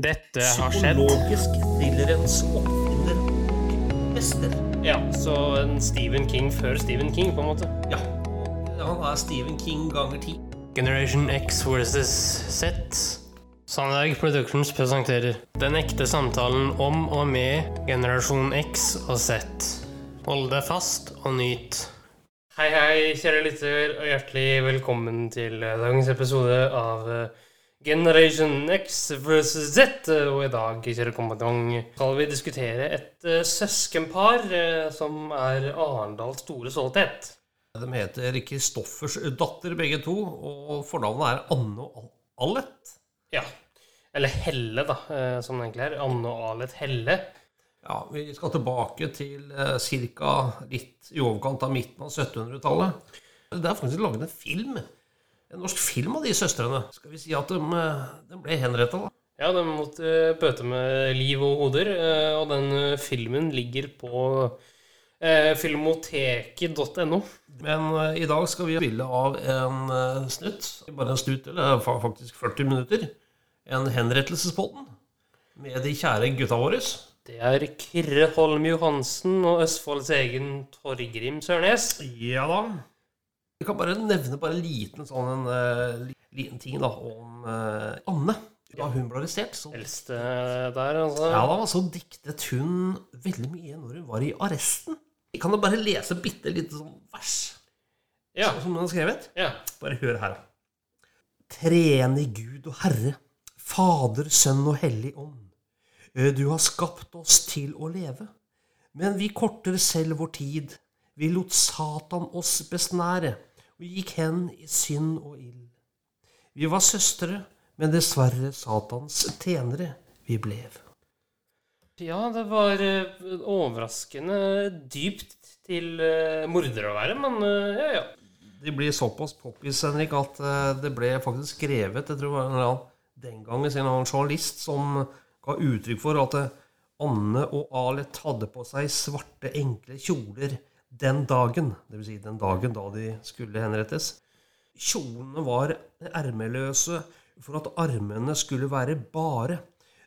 Dette har skjedd. Psykologisk thrillerens oppfinner og mester. Ja, så en Stephen King før Stephen King, på en måte. Ja, han er Stephen King ganger ti. Generation X versus Z. Sandberg Productions presenterer Den ekte samtalen om og med generasjon X og Z. Hold deg fast og nyt. Hei, hei, kjære lytter, og hjertelig velkommen til eh, dagens episode av eh, Generation X versus Z. Og i dag, kjære skal vi diskutere et eh, søskenpar eh, som er Arendals store stolthet. De heter Kristoffers datter, begge to, og fornavnet er Anne og Allet. Ja. Eller Helle, da, eh, som det egentlig er. Anne og Alet Helle. Ja, Vi skal tilbake til eh, ca. litt i overkant av midten av 1700-tallet. Det er faktisk laget en film. En norsk film av de søstrene. Skal vi si at de, eh, de ble henretta, da. Ja, de måtte eh, bøte med liv og hoder, eh, og den filmen ligger på filmoteket.no. Men i dag skal vi spille av en snutt. Bare en snutt, eller faktisk 40 minutter. En henrettelsespodden med de kjære gutta våre. Det er Kyrre Holm Johansen og Østfolds egen Torgrim Sørnes. Ja da. Vi kan bare nevne bare en liten sånn en, eh, liten ting da om eh, Anne. Da hun ble arrestert, så, Eldste der, altså. ja, da, så diktet hun veldig mye når hun var i arresten. Jeg kan jo bare lese bitte lite sånn vers Ja. som hun har skrevet. ja. Bare hør her. Trene Gud og Herre, Fader, Sønn og Hellig Ånd. Du har skapt oss til å leve, men vi korter selv vår tid. Vi lot Satan oss besnære, og gikk hen i synd og ild. Vi var søstre, men dessverre Satans tjenere vi blev. Ja, det var eh, overraskende dypt til uh, morder å være, men eh, ja, ja. Det blir såpass poppis, Henrik, at eh, det ble faktisk skrevet Jeg tror det var den gangen sin en journalist som ga uttrykk for at eh, Anne og Alet hadde på seg svarte, enkle kjoler den dagen. Dvs. Si den dagen da de skulle henrettes. Kjolene var ermeløse for at armene skulle være bare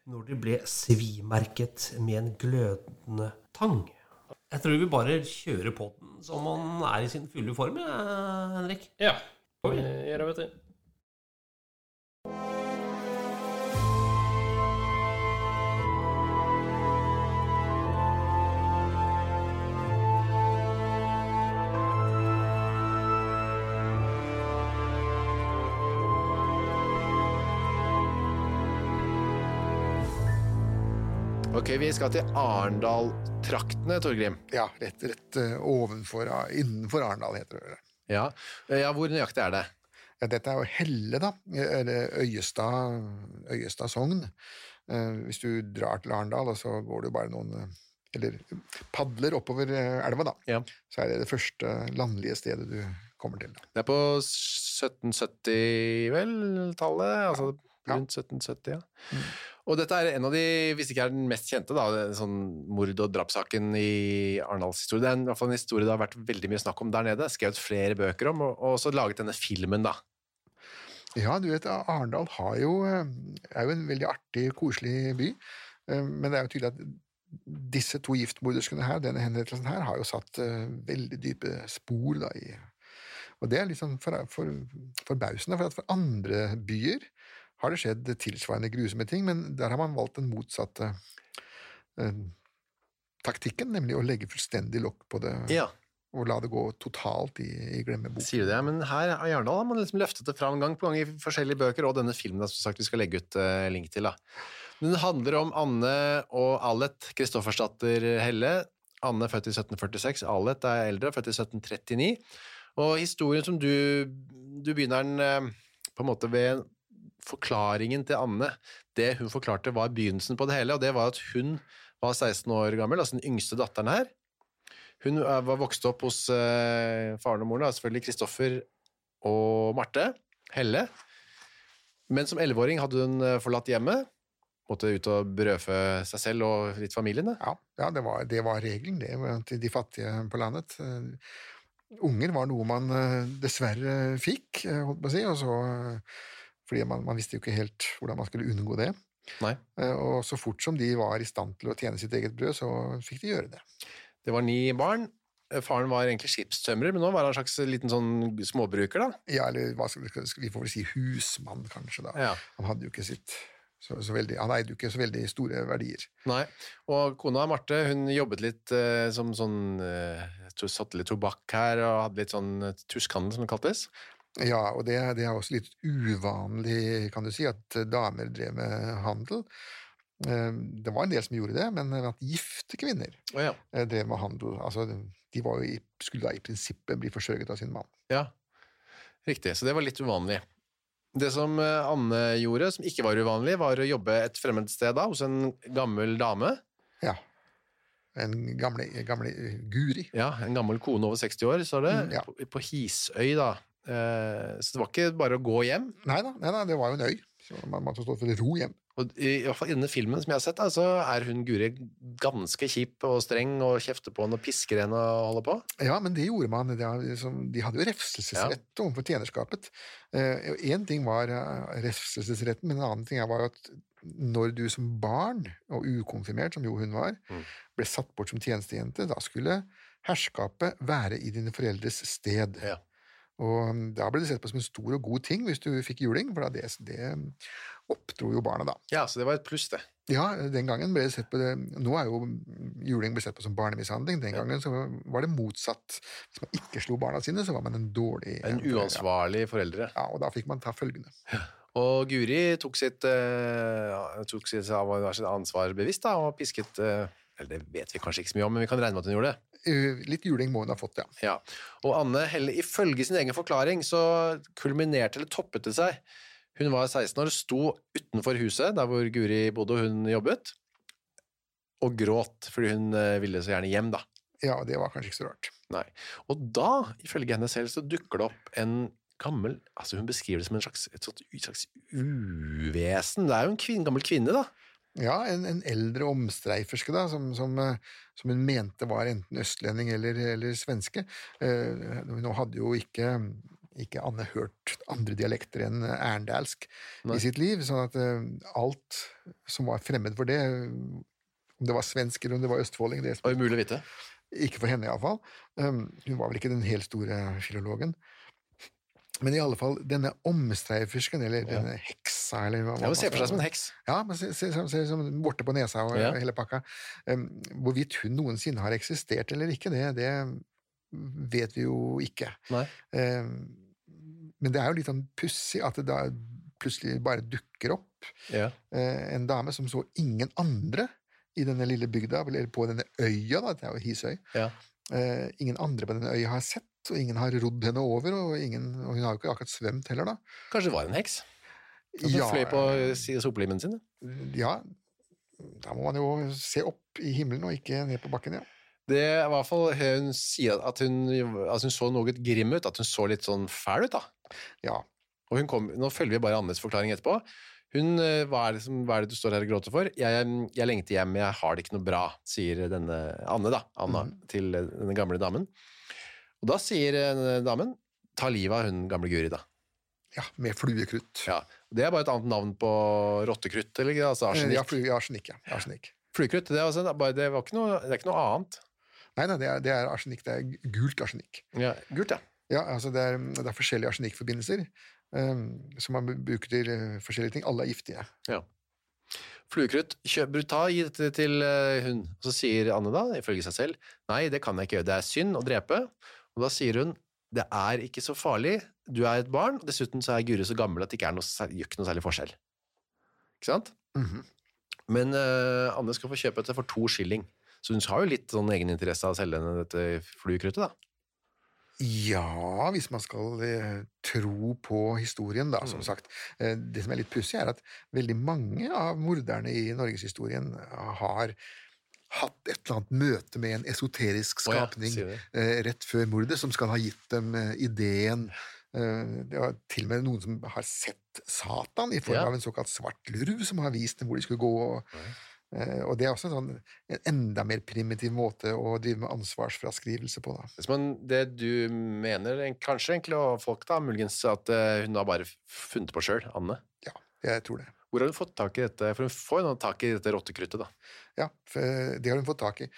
når de ble svimerket med en glødende tang. Jeg tror vi bare kjører på den som man er i sin fulle form, Henrik. Ja. Får gjør det, vet du. Ok, vi skal til Arendal-traktene, Torgrim. Ja, rett, rett eh, ovenfor, ah, innenfor Arendal heter det. Ja. Eh, ja, hvor nøyaktig er det? Ja, dette er jo Helle, da. Eller Øyestad, Øyestad sogn. Eh, Hvis du drar til Arendal, og så går du bare noen Eller padler oppover elva, da. Ja. Så er det det første landlige stedet du kommer til. Da. Det er på 1770, vel, tallet? Altså Ja. rundt 1770, ja. Og dette er en av de, hvis ikke er den mest kjente, da, sånn mord- og drapssaken i Arendals historie. Det er i hvert fall en historie det har vært veldig mye snakk om der nede. Skrevet flere bøker om, og, og også laget denne filmen, da. Ja, du vet, Arendal eh, er jo en veldig artig, koselig by. Eh, Men det er jo tydelig at disse to giftmorderskene her, denne henrettelsen her, har jo satt eh, veldig dype spor da i Og det er litt sånn for, for, forbausende, for at for andre byer har det skjedd tilsvarende grusomme ting, men der har man valgt den motsatte eh, taktikken, nemlig å legge fullstendig lokk på det Ja, og la det gå totalt i, i glemmeboken. sier du det? Men her i Arendal har man liksom løftet det fram gang på gang i forskjellige bøker, og denne filmen da, som sagt vi skal legge ut eh, link til. da. Men den handler om Anne og Alet, Kristoffersdatter Helle. Anne født i 1746, Alet er eldre, født i 1739. Og historien som du, du begynner den eh, på en måte ved forklaringen til Anne. Det hun forklarte var begynnelsen på det hele, og det var at hun var 16 år gammel, altså den yngste datteren her. Hun eh, var vokst opp hos eh, faren og moren, selvfølgelig Kristoffer og Marte Helle. Men som 11-åring hadde hun eh, forlatt hjemmet, måtte ut og brødfø seg selv og litt familien. Ja, ja det, var, var regelen, det, til de fattige på landet. Unger var noe man dessverre fikk, holdt på å si, og så, fordi man, man visste jo ikke helt hvordan man skulle unngå det. Nei. Eh, Og så fort som de var i stand til å tjene sitt eget brød, så fikk de gjøre det. Det var ni barn. Eh, Faren var egentlig skipstømrer, men nå var han en slags liten sånn småbruker, da. Ja, eller hva skal vi, vi får vel si husmann, kanskje, da. Ja. Han hadde jo ikke sitt så, så veldig, Han eide jo ikke så veldig store verdier. Nei. Og kona Marte hun jobbet litt eh, som sånn eh, satte litt tobakk her og hadde litt sånn eh, tuskhandel, som det kaltes. Ja, og det, det er også litt uvanlig, kan du si, at eh, damer drev med handel. Eh, Det var en del som gjorde det, men at gifte kvinner oh, ja. eh, drev med handel altså, De i, skulle da i prinsippet bli forsørget av sin mann. ja. Riktig. Så det var litt uvanlig. Det som eh, Anne gjorde, som ikke var uvanlig, var å jobbe et fremmed sted da, hos en gammel dame. Ja. En gamle, gamle Guri. Ja, En gammel kone over 60 år, sa det. Mm, ja. på, på Hisøy, da. Eh, så det var ikke bare å gå hjem. Nei da, nei, nei, det var jo en øy. Så man måtte stå for ro hjem. Og i, i hvert fall i denne filmen som jeg har sett, da, så er hun Guri ganske kjip og streng og kjefter på henne og pisker henne og holder på. Ja, men det gjorde man. Det, liksom- de hadde jo refselsesrett overfor tjenerskapet. Én ting var eh, refselsesretten, men en annen ting var at når du som barn, og ukonfirmert, som jo hun var, Mm. ble satt bort som tjenestejente, da skulle herskapet være i dine foreldres sted. Ja. Og um, da ble det sett på som en stor og god ting hvis du fikk juling, for det, det oppdro jo barna da. Ja, så det var et pluss, det. Ja, den gangen ble det sett på det Nå er jo juling blitt sett på som barnemishandling. Den gangen så var det motsatt. Hvis man ikke slo barna sine, så var man en dårlig En uansvarlig foreldre. Ja, og da fikk man ta følgende. Og Guri tok sitt, eh, tok sitt, sitt ansvar bevisst da, og pisket eh, Eller det vet vi kanskje ikke så mye om, men vi kan regne med at hun gjorde det. Uh, Litt juling må hun ha fått, ja. Ja. Og Anne Helle, ifølge sin egen forklaring, så kulminerte eller toppet det seg. Hun var 16 år, sto utenfor huset der hvor Guri bodde og hun jobbet, og gråt fordi hun eh, ville så gjerne hjem, da. Ja, det var kanskje ikke så rart. Nei. Og da, ifølge henne selv, så dukker det opp en gammel altså Hun beskriver det som en slags, et slags, et slags uvesen. Det er jo en kvinn, gammel kvinne, da. Ja, en, en eldre omstreiferske da, som, som, eh, som hun mente var enten østlending eller, eller svenske. Eh, nå hadde jo ikke, ikke Anne hørt andre dialekter enn ærendalsk i sitt liv, sånn at eh, alt som var fremmed for det, om det var svensk eller om det var østfolding, det Det var umulig å vite. ikke for henne iallfall. Um, hun var vel ikke den helt store filologen. Men i alle fall, denne omstreifersken, eller denne heksa, eller hva Ja, Hun ser Se for seg som en heks. ja, men se, se, se, se som vorte på nesa og Ja. hele pakka. Um, hvorvidt hun noensinne har eksistert eller ikke, det, det vet vi jo ikke. Um, men det er jo litt sånn pussig at det da plutselig bare dukker opp Ja. uh, en dame som så ingen andre i denne lille bygda, eller på denne øya, da, det er jo Hisøy. Ja. Uh, ingen andre på denne øya har sett, og ingen har rodd henne over, og, ingen, og hun har jo ikke akkurat svømt heller, da. Kanskje det var en heks? Som fløy på sopelimen sin? Ja, da må man jo se opp i himmelen og ikke ned på bakken, ja. Det er i hvert fall Hun sier at hun, at hun så noe grim ut, at hun så litt sånn fæl ut, da. Ja, Og hun kom, Nå følger vi bare Annes forklaring etterpå. Hun, eh, hva, er det som, hva er det du står her og gråter for? Jeg, jeg lengter hjem, jeg har det ikke noe bra, sier denne Anne, da, Anna, til eh, denne gamle damen. Og da sier eh, damen ta livet av hun gamle Guri, da. ja med fluekrutt. Ja, Det er bare et annet navn på rottekrutt, eller? Altså Eh, arsenikk. Ja, flu, arsenikk, ja. Arsenikk. Fluekrutt det altså, det, det er ikke noe annet. Nei, nei, det er, det er arsenikk. Det er gult arsenikk. Ja, gult, ja. Ja, altså det er, det er forskjellige arsenikkforbindelser um, som man bruker til eh, forskjellige ting. Alle er giftige. Ja. Fluekrutt, ta, gi dette til eh, hun. Og så sier Anne da, ifølge seg selv, nei, det kan jeg ikke gjøre, det er synd å drepe. Og da sier hun, det er ikke så farlig, du er et barn, og dessuten så er Guri så gammel at det ikke er noe, gjør ikke noe særlig forskjell. Ikke sant? Mhm. Men uh, Anne skal få kjøpe dette for to skilling. Så hun har jo litt sånn egeninteresse av å selge henne dette fluekruttet, da. Ja, hvis man skal eh, tro på historien, da, som sagt. Eh, det som er litt pussig, er at veldig mange av morderne i norgeshistorien har hatt et eller annet møte med en esoterisk skapning oh, ja, eh, rett før mordet, som skal ha gitt dem eh, ideen. Eh, det var til og med noen som har sett Satan i form Ja. av en såkalt svart lurv, som har vist dem hvor de skulle gå. Og, eh, og det er også en, sånn, en enda mer primitiv måte å drive med ansvarsfraskrivelse på. Da. Det du mener, kanskje egentlig, og folk da, muligens at hun har bare funnet på sjøl, Anne. Ja, jeg tror det. Hvor har hun fått tak i dette? For hun får jo tak i dette rottekruttet, da. Ja, det har hun fått tak i.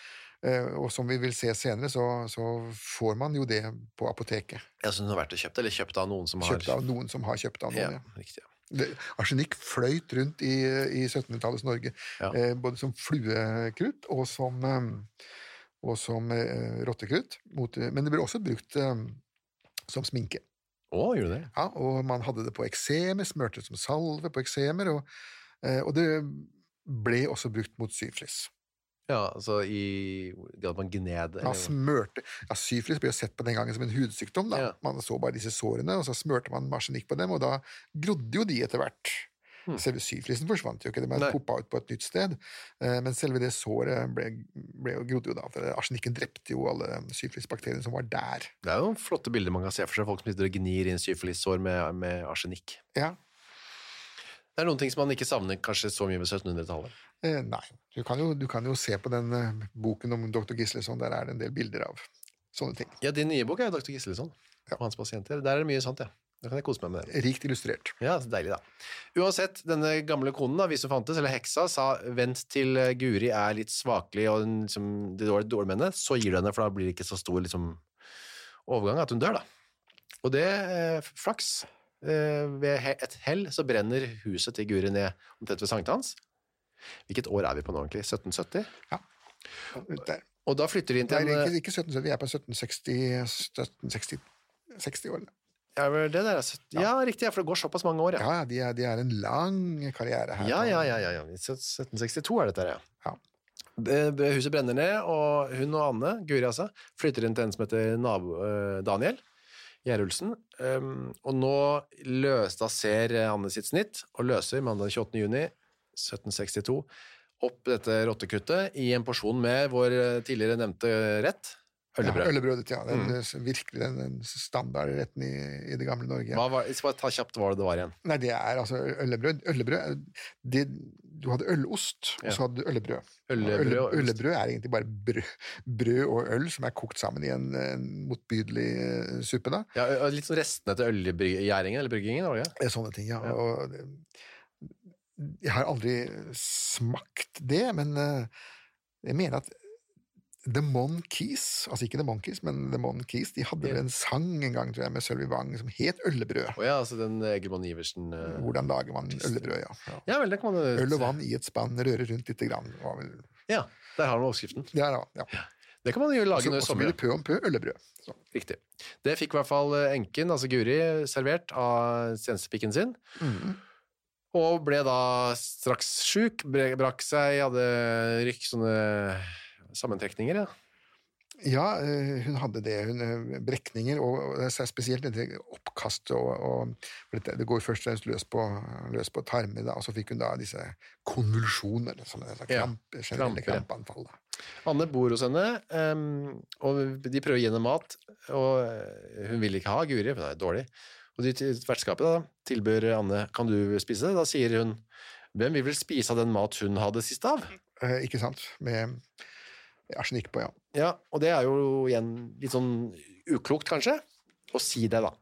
Eh, Og som vi vil se senere, så, så får man jo det på apoteket. Ja, så hun har vært og kjøpt, eller kjøpt av noen som har Kjøpt av noen som har kjøpt av noen. Ja. riktig. Ja. Det, arsenikk fløyt rundt i, i 1700-tallets Norge, Ja. eh, både som fluekrutt og som, eh, og som eh, rottekrutt. Men det ble også brukt eh, som sminke. Å, gjorde det? Ja, og man hadde det på eksemer, smørte det som salve på eksemer, og, eh, og det ble også brukt mot syflis. Ja, altså i det at man gned Ja, smørte ja, Syflis ble jo sett på den gangen som en hudsykdom. da. Ja. Man så bare disse sårene, og så smørte man arsenikk på dem, og da grodde jo de etter hvert. Selve syflisen forsvant jo ikke, det ble poppa ut på et nytt sted. Eh, Men selve det såret ble, ble jo grodde jo da. for Arsenikken drepte jo alle syflisbakteriene som var der. Det er jo flotte bilder man kan se for seg, folk som sitter og gnir inn syflissår med, med arsenikk. Ja, Det er noen ting som man ikke savner kanskje så mye ved 1700-tallet. eh, Nei. Du kan, jo, du kan jo se på den uh, boken om dr. Gisleson, der er det en del bilder av sånne ting. Ja, din nye bok er jo Dr. Gisleson og hans pasienter. Der er det mye sånt, ja. Da kan jeg kose meg med det. Rikt illustrert. Ja, så deilig da. Uansett, denne gamle konen da, vi som fantes, eller heksa, sa vent til eh, Guri er litt svakelig og liksom, det dårlige dårlig med henne, så gir du henne, for da blir det ikke så stor liksom, overgang at hun dør da. Og det, eh, flaks, eh, ved et hell så brenner huset til Guri ned omtrent ved Sankthans. Hvilket år er vi på nå egentlig? 1770? Der. Og da flytter de inn til Nei, ikke, ikke 1770, vi er på 1760, 1760 60-årene. Ja, det der er, søtt- ja, riktig, for det går såpass mange år, ja. Ja, de er, de er en lang karriere her. Ja, ja, ja, ja, ja. 1762 er dette her, ja. Ja. Huset brenner ned, og hun og Anne, Guri altså, flytter inn til en som heter nabo, eh, Daniel Gjerulsen. Um, og nå løs, da ser Anne sitt snitt, og løser mandag 28. juni 1762 opp dette rottekuttet i en porsjon med vår eh, tidligere nevnte rett, øllebrød. Ja, øllebrødet, ja. Den, Virkelig den, den standardretten i, i det gamle Norge. Hva var, bare ta kjapt hva det var igjen. Nei, det er altså øllebrød. Øllebrød det, Du hadde ølost, og så hadde du øllebrød. Øllebrød Ølle- og øllebrød er egentlig bare brød, brød og øl som er kokt sammen i en, en motbydelig eh, suppe. da. Ja, og litt sånn restene til ølgjæringen, eller bryggingen, var det? Det Sånne ting, ja. Og jeg har aldri smakt det, men eh, jeg mener at The Monkees, altså ikke The Monkees, men The Monkees, de hadde vel en sang en gang tror jeg, med Sølvi Wang som het Øllebrød. Oh, ja, altså den Egermann Iversen uh, Hvordan lager man øllebrød, ja. ja. Ja vel, det kan man jo Øl og vann i et spann, røre rundt lite grann. vel- Ja, der har du oppskriften. Ja, ja, ja. Det kan man jo lage nå i sommer. Og så blir det pø om pø øllebrød. Så. Riktig. Det fikk i hvert fall eh, enken, altså Guri, servert av tjenestepikken sin. Mm. Og ble da straks sjuk, brakk seg, hadde rykk sånne sammentrekninger, ja. Ja, eh, hun hadde det. Hun, eh, brekninger, og det spesielt dette oppkastet og, og dette, Det går først og fremst løs på, løs på tarmer, da, og så fikk hun da disse konvulsjoner, er Ja, kramp, generelle kramper, krampanfall. Da. Anne bor hos henne, og de prøver å gi henne mat, og eh, hun vil ikke ha Guri, for det er dårlig. Og de vertskapet tilbyr Anne, kan du spise det? Da sier hun, hvem vil vel spise av den mat hun hadde sist av? Eh, ikke sant? Med arsenikk på, ja. Ja, og det er jo igjen litt sånn uklokt, kanskje, å si det, da.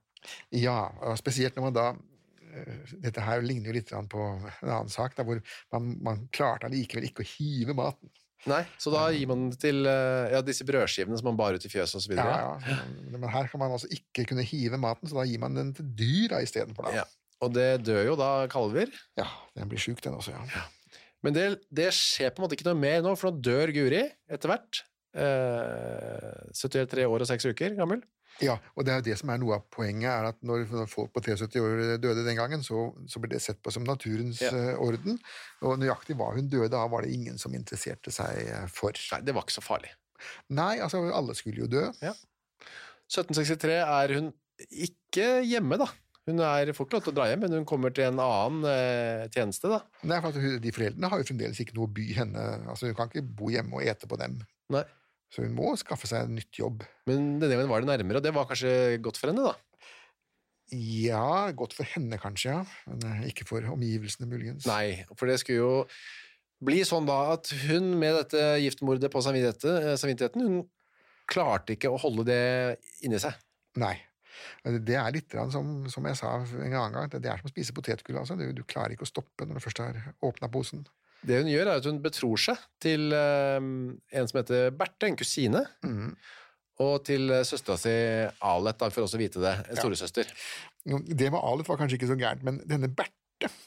Ja, og spesielt når man da eh, Dette her ligner jo litt på en annen sak, da, hvor man, man klarte allikevel ikke å hive maten. Nei, så da gir man det til eh, ja, disse brødskivene som man bar ut i fjøset videre. Ja, ja. Men her kan man altså ikke kunne hive maten, så da gir man den til dyra istedenfor. Ja. Og det dør jo da kalver. Ja, den blir sjuk, den også, ja. ja. Men det, det skjer på en måte ikke noe mer nå, for nå dør Guri etter hvert. Eh, 73 år og 6 uker gammel. Ja, og det er jo det som er noe av poenget, er at når når folk på 73 år døde den gangen, så, så ble det sett på som naturens Ja. eh, orden. Og nøyaktig hva hun døde av, var det ingen som interesserte seg eh, for. Nei, det var ikke så farlig. Nei, altså, alle skulle jo dø. 1763 er hun ikke hjemme, da. Hun er, fort lov til å dra hjem, men hun kommer til en annen eh, tjeneste, da. Nei, for hun, De foreldrene har jo fremdeles ikke noe å by henne altså Hun kan ikke bo hjemme og ete på dem. Nei. Så hun må skaffe seg en nytt jobb. Men denne gangen var det nærmere, og det var kanskje godt for henne, da. Ja, godt for henne kanskje, ja. Men eh, ikke for omgivelsene, muligens. Nei, for det skulle jo bli sånn da at hun med dette giftmordet på eh, samvittigheten hun klarte ikke å holde det inni seg. Nei. Det er litt som, som jeg sa en annen gang, det er som å spise potetgull. Altså. Du, du klarer ikke å stoppe når du først har åpna posen. Det hun gjør, er at hun betror seg til eh, en som heter Berthe, en kusine. Og til uh, søstera si Alet, da, for også å vite det, en storesøster. Ja. Det med Alet var kanskje ikke så gærent, men denne Berthe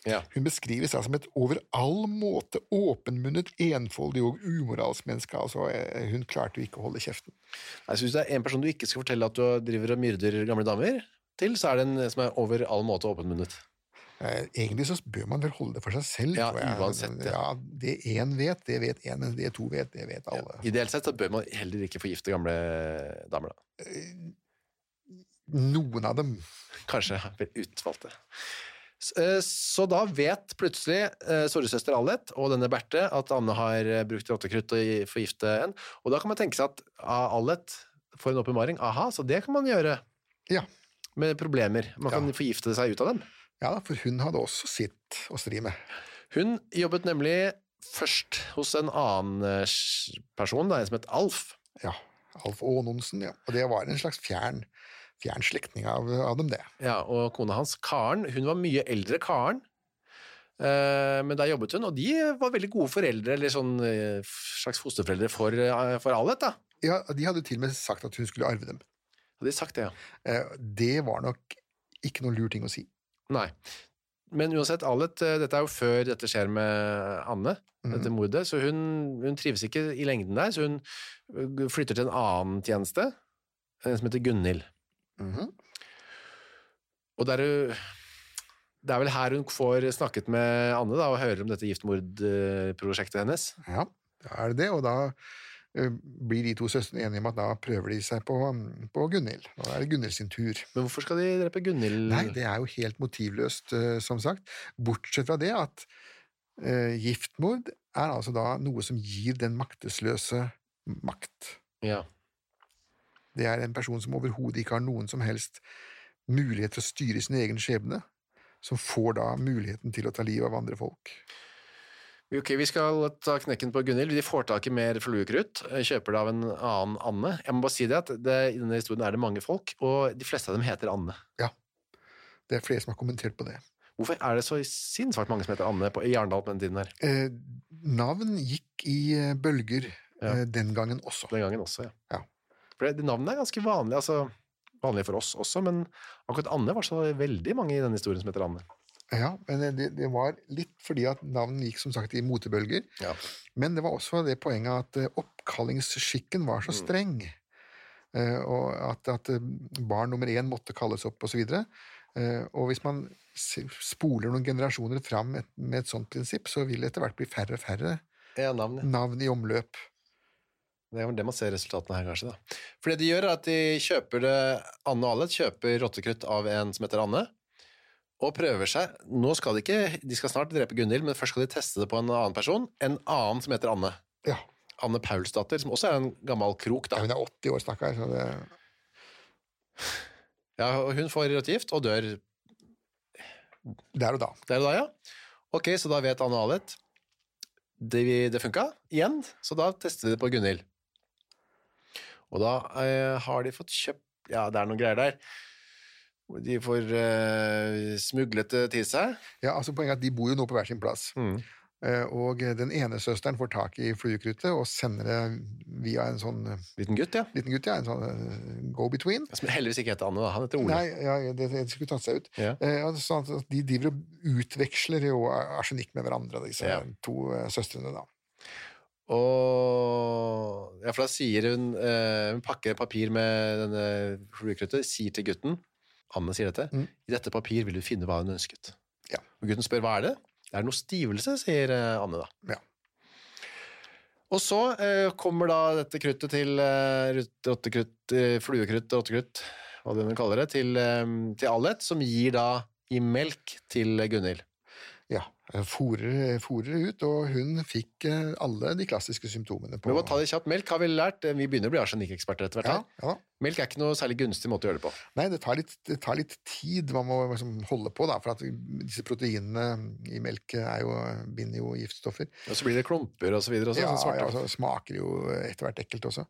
Ja. hun beskriver seg som et over all måte åpenmunnet, enfoldig og umoralsk menneske. Altså, eh, hun klarte jo ikke å holde kjeften. Jeg synes det er en person du ikke skal fortelle at du driver og myrder gamle damer til, så er det en som er over all måte åpenmunnet. Eh, Egentlig så bør man vel holde det for seg selv. Ja, uansett, ja. Ja, det én vet, det vet én, men det to vet, det vet alle. Ideelt sett så bør man heller ikke forgifte gamle damer, da. Noen av dem. Kanskje utvalgte. Eh, Så da vet plutselig eh, storesøster Allet og denne Berthe at Anne har eh, brukt rottekrutt og forgifte en, og da kan man tenke seg at ah, Allet får en åpenbaring. Aha, så det kan man gjøre Ja. med problemer. Man kan forgifte seg ut av dem. ja, for hun hadde også sitt å stri med. Hun jobbet nemlig først hos en annen person, da, en som het Alf. Ja, Alf Aanonsen, ja. Og det var en slags fjern, fjern slektning av, av dem, det. Ja, og kona hans, Karen, hun var mye eldre Karen. Eh, men der jobbet hun, og de var veldig gode foreldre, eller sånn eh, slags fosterforeldre for, eh, for Alet, da. Ja, De hadde til og med sagt at hun skulle arve dem. Hadde de sagt det, ja. Eh, Det var nok ikke noen lur ting å si. Nei. Men uansett, Alet, dette er jo før dette skjer med Anne, dette mordet, så hun, hun trives ikke i lengden der, så hun flytter til en annen tjeneste, en som heter Gunhild. Mhm. Og det er, det er vel her hun får snakket med Anne da, og hører om dette giftmordprosjektet hennes. Ja, da er det det, og da eh, blir de to søstrene enige om at da prøver de seg på, på Gunhild. Nå er det Gunhild sin tur. Men hvorfor skal de drepe Gunhild? Nei, det er jo helt motivløst, eh, som sagt. Bortsett fra det at uh, giftmord er altså da noe som gir den maktesløse makt. Ja. Det er en person som overhodet ikke har noen som helst mulighet til å styre sin egen skjebne, som får da muligheten til å ta livet av andre folk. Ok, vi skal ta knekken på Gunhild. De får tak i mer fluekrutt, kjøper det av en annen Anne. Jeg må bare si det at det, i denne historien er det mange folk, og de fleste av dem heter Anne. Ja, det er flere som har kommentert på det. Hvorfor er det så sinnssvakt mange som heter Anne på, i Arendal på den tiden her? Eh, navn gikk i eh, bølger eh, den gangen også. Den gangen også, ja. Ja. For det, det navnet er ganske vanlig, altså vanlig for oss også, men akkurat Anne var så veldig mange i denne historien som heter Anne. Ja, men det, det var litt fordi at navn gikk som sagt i motebølger. Ja. Men det var også det poenget at eh, oppkallingsskikken var så streng. eh, Og at, at eh, barn nummer én måtte kalles opp, osv. Og hvis man spoler noen generasjoner fram med et sånt prinsipp, så vil det etter hvert bli færre og færre Ja, navn, ja. navn i omløp. Det er det man ser resultatene her, kanskje. da. For det de gjør, er at de kjøper det Anne og Alet kjøper rottekrutt av en som heter Anne, og prøver seg. Nå skal De ikke, de skal snart drepe Gunhild, men først skal de teste det på en annen person. En annen som heter Anne. Ja, Anne Paulsdatter, som også er en gammel krok. da. Ja, Hun er 80 år, stakkar. så det Ja, og Hun får gift og dør Der og da. der og da, ja. Ok, så da vet Anne og Alet. det, det funka igjen, så da tester vi det på Gunhild. Og da eh, har de fått kjøpt Ja, det er noen greier der. De får eh, smuglet det til seg. Ja, altså Poenget er at de bor jo nå på hver sin plass. Mm. Eh, Og den ene søsteren får tak i fluekruttet og sender det via en sånn eh, Liten gutt, ja. liten gutt, ja, en sånn eh, go-between. Som heldigvis ikke heter Anne, da. han heter Ole. Nei, ja, det, det skulle tatt seg ut. Ja. Eh, sånn at de driver og utveksler jo arsenikk med hverandre, disse Ja. to søstrene. da. Og ja, for da sier hun eh, Hun pakker papir med denne fluekruttet, sier til gutten Anne sier dette. Mm. I dette papir vil du finne hva hun ønsket. Ja. Og gutten spør hva er det? Det er noe stivelse, sier eh, Anne da. Ja. Og så eh, kommer da dette kruttet til eh, rottekrutt, eh, fluekrutt, rottekrutt, hva du kaller det, til, eh, til Allet, som gir da i melk til Gunhild. Eh, Fôrer fôrer ut, og hun fikk eh, alle de klassiske symptomene på Men må ta det kjapt. Melk har vi lært. eh, Vi begynner å bli arsenikkeksperter etter hvert. ja, ja. Melk er ikke noe særlig gunstig måte å gjøre det på. Nei, det tar litt, det tar litt tid man må liksom holde på, da, for at disse proteinene i melk er jo, binder jo giftstoffer. Og så blir det klumper og så videre. Og Ja, sånn ja, så smaker jo etter hvert ekkelt også.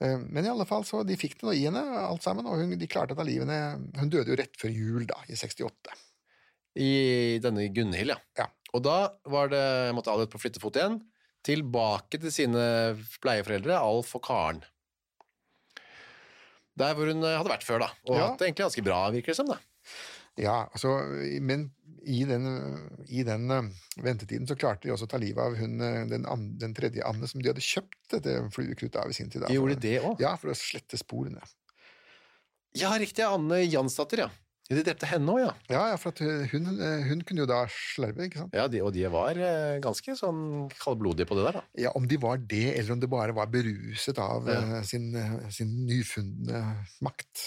Eh, Men i alle fall, så de fikk det nå i henne, alt sammen, og hun, de klarte å av livene. Hun døde jo rett før jul, da, i 68. I denne Gunhild, ja. Ja. Og da var det, måtte Allet på flyttefot igjen, tilbake til sine pleieforeldre, Alf og Karen. Der hvor hun eh, hadde vært før, da. Og Ja. hatt det egentlig ganske bra, virker det som. da. Ja, altså, men i den, i den eh, ventetiden så klarte de også å ta livet av hun, eh, den, den tredje Anne som de hadde kjøpt dette flyvekruttet av i sin tid. Da, Gjorde for- det òg? Ja, for å slette sporene. Ja, riktig. Anne Jansdatter, ja. Ja, De drepte henne òg, ja. Ja, ja, for at hun, eh, hun kunne jo da slerve, ikke sant? ja de, og de var eh, ganske sånn kaldblodige på det der, da. Ja, Om de var det, eller om de bare var beruset av Ja. eh, sin, eh, sin nyfundne makt.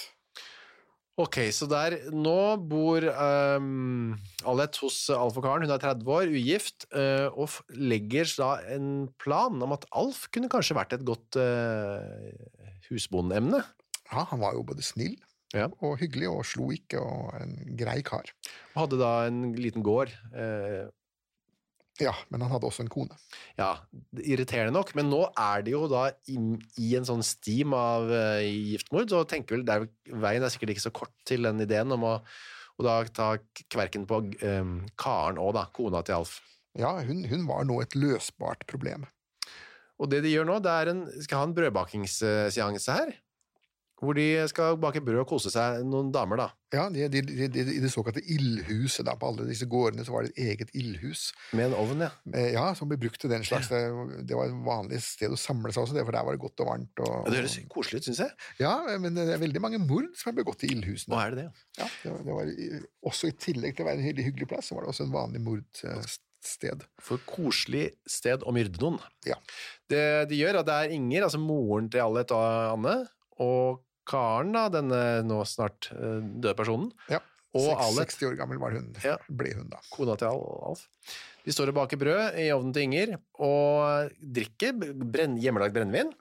Ok, så der Nå bor um, Alet hos Alf-karen. Hun er 30 år, ugift, uh, og legger da en plan om at Alf kunne kanskje vært et godt uh, husbondeemne. Ja, Han var jo både snill Ja. og hyggelig, og slo ikke, og en grei kar. Hadde da en liten gård. eh, Ja, men han hadde også en kone. ja, irriterende nok, men nå er det jo da i, i en sånn stim av uh, giftmord, så tenker vel, det er, veien er sikkert ikke så kort til den ideen om å, og da ta kverken på eh, Karen og da, kona til Alf. Ja, hun, hun var nå et løsbart problem. Og det de gjør nå, det er en, skal ha en brødbakingsseanse her, hvor de skal bake brød og kose seg, noen damer da, Ja, de, de, de, I det såkalte ildhuset, da, på alle disse gårdene, så var det et eget ildhus. med en ovn, ja. Eh, Ja, som ble brukt til den slags. Det, det var et vanlig sted å samle seg også, det, for der var det godt og varmt. Og, ja. Det høres koselig ut, synes jeg. Ja, men det er veldig mange mord som er begått i ildhusene. Hva er det det? Ja, det var, det var også I tillegg til å være en hyggelig, hyggelig plass, så var det også en vanlig mordsted. For koselig sted å myrde noen. Ja. Det de gjør, at det er Inger, altså moren til Allet og Anne, og Karen da, denne nå snart eh, døde personen, Ja. Og Seks- Allet. 60 år gammel var hun, Ja. ble hun da. kona til Alf. De står og baker brød i ovnen til Inger, og drikker brenn, hjemmelagd brennevin.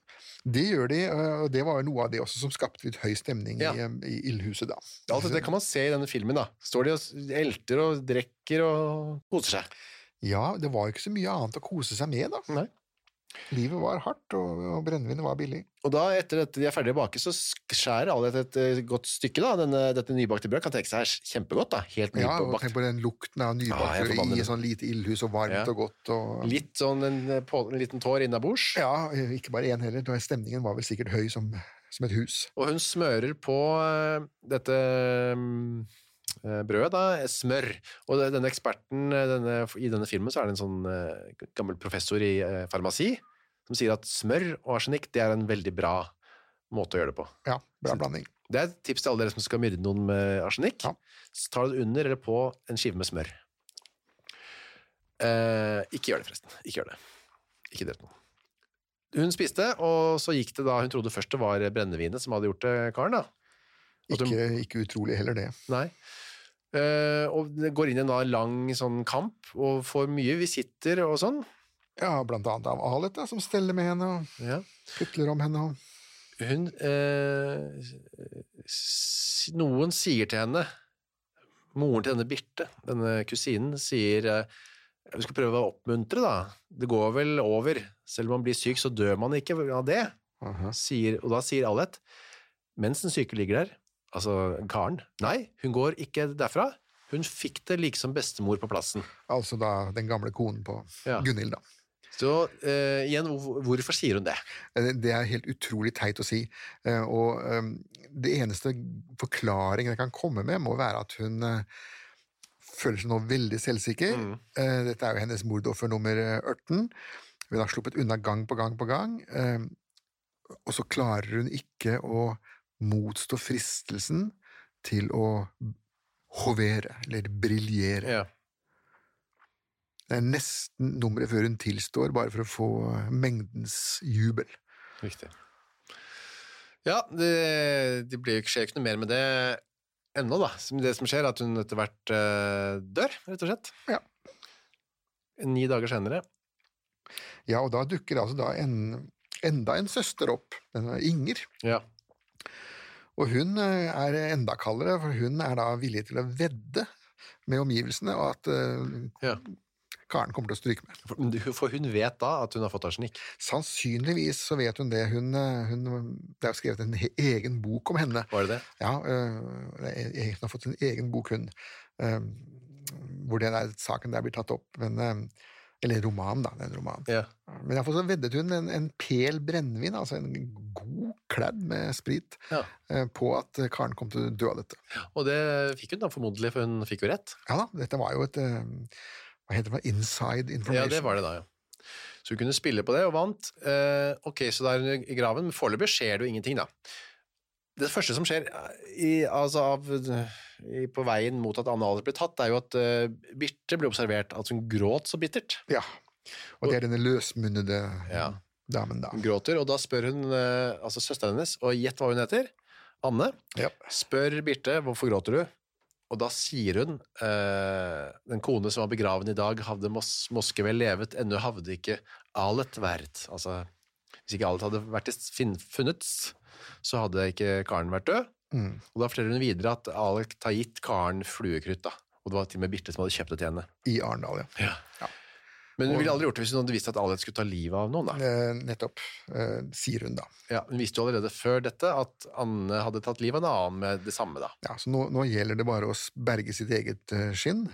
Det gjør de, og det var jo noe av det også som skapte litt høy stemning Ja. i, i ildhuset da. Alt dette kan man se i denne filmen da. Står de og elter og drikker og koser seg. Ja, det var jo ikke så mye annet å kose seg med da. Nei. Livet var hardt, og, og brennevinet var billig. Og da, etter at de er ferdige å bake, så skjærer alle et, et godt stykke, da. Denne, dette nybakte brød kan tenke seg er kjempegodt, da. Helt Ja, og tenk på den lukten av Ah, nybakt brød forbanner i sånn lite ildhus, og varmt Ja. og godt. Og, Litt sånn en, på, en liten tår innabords. Ja, ikke bare én heller. da Stemningen var vel sikkert høy som, som et hus. Og hun smører på eh, dette mm, eh, brødet, da, smør. Og denne eksperten eh, denne, i denne filmen så er det en sånn eh, gammel professor i eh, farmasi som sier at smør og arsenikk det er en veldig bra måte å gjøre det på. Ja, bra blanding. Det er et tips til alle dere som skal myrde noen med arsenikk. Ja. Du det under eller på en skive med smør. Eh, ikke gjør det, forresten. Ikke gjør det. Ikke drep noen. Hun spiste, og så gikk det da Hun trodde først det var brennevinet som hadde gjort det, karen. da. Hun- Ikke, ikke utrolig heller det. Nei. Eh, og går inn i en da lang sånn kamp, og får mye visitter og sånn. Ja, blant annet av Alet, da, som steller med henne og Ja. putler om henne. og Hun eh, Noen sier til henne Moren til denne Birte, denne kusinen, sier eh, Vi skal prøve å oppmuntre, da. Det går vel over. Selv om man blir syk, så dør man ikke av det. Aha. Sier, og da sier Alet, mens den syke ligger der, altså Karen Nei, hun går ikke derfra. Hun fikk det like som bestemor på plassen. Altså da den gamle konen på Ja. Gunhild, da. Så uh, igjen, hvorfor sier hun det? Eh, Det er helt utrolig teit å si. Uh, Og um, det eneste forklaringen jeg kan komme med, må være at hun uh, føler seg nå veldig selvsikker. Mm. Dette er jo hennes mordoffer nummer eh, 18. Hun har sluppet unna gang på gang på gang. eh, Og så klarer hun ikke å motstå fristelsen til å hovere, eller briljere. Ja. Det er nesten nummeret før hun tilstår, bare for å få mengdens jubel. Riktig. Ja, det, det blir skjer ikke noe mer med det ennå, da. Det som skjer, er at hun etter hvert eh, dør, rett og slett. Ja. Ni dager senere. Ja, og da dukker altså da en, enda en søster opp, denne Inger. Ja. Og hun eh, er enda kaldere, for hun er da villig til å vedde med omgivelsene, og at eh, Ja. Karen kommer til å stryke med. For, for hun vet da at hun har fått arsenikk. Sannsynligvis så vet hun det. Hun, eh, hun, det er jo skrevet en egen bok om henne. Var det det? Ja, øh, er- hun har fått en egen bok, hun, øh, hvor den der saken der blir tatt opp. Men, øh, eller roman, da. En roman. Ja. Men iallfall så veddet hun en, en pel brennevin, altså en god kledd med sprit, Ja. øh, på at Karen kom til å dø av dette. Og det fikk hun da formodentlig, for hun fikk jo rett. Ja da, dette var jo et øh, Hva heter det? inside information. Ja, det var det da, ja. Så hun kunne spille på det, og vant. Eh, ok, så da er hun i graven, men foreløpig skjer det jo ingenting, da. Det første som skjer i, altså av, i, på veien mot at Anne Alder blir tatt, er jo at uh, Birte blir observert at hun gråt så bittert. Ja. Og det er denne løsmunnede Ja. damen, da. Hun gråter, og da spør hun uh, altså søsteren hennes, og gjett hva hun heter? Anne. Ja. Spør Birte hvorfor gråter du? Og da sier hun uh, den kone som var begraven i dag, hadde mos moske vel levet, ennå havde ikke Alet vært. Altså, hvis ikke Alet hadde vært funnet, så hadde ikke Karen vært død. Mm. Og da forteller hun videre at Alek har gitt Karen fluekrutt, da. Og det var til og med Birte som hadde kjøpt det til henne. I Arendal, ja. Men hun ville aldri gjort det hvis hun hadde visst at Alek skulle ta livet av noen, da. Eh, nettopp, eh, sier hun da. Ja, hun visste jo allerede før dette at Anne hadde tatt livet av en annen med det samme, da. Ja, så nå, nå gjelder det bare å berge sitt eget eh, skinn,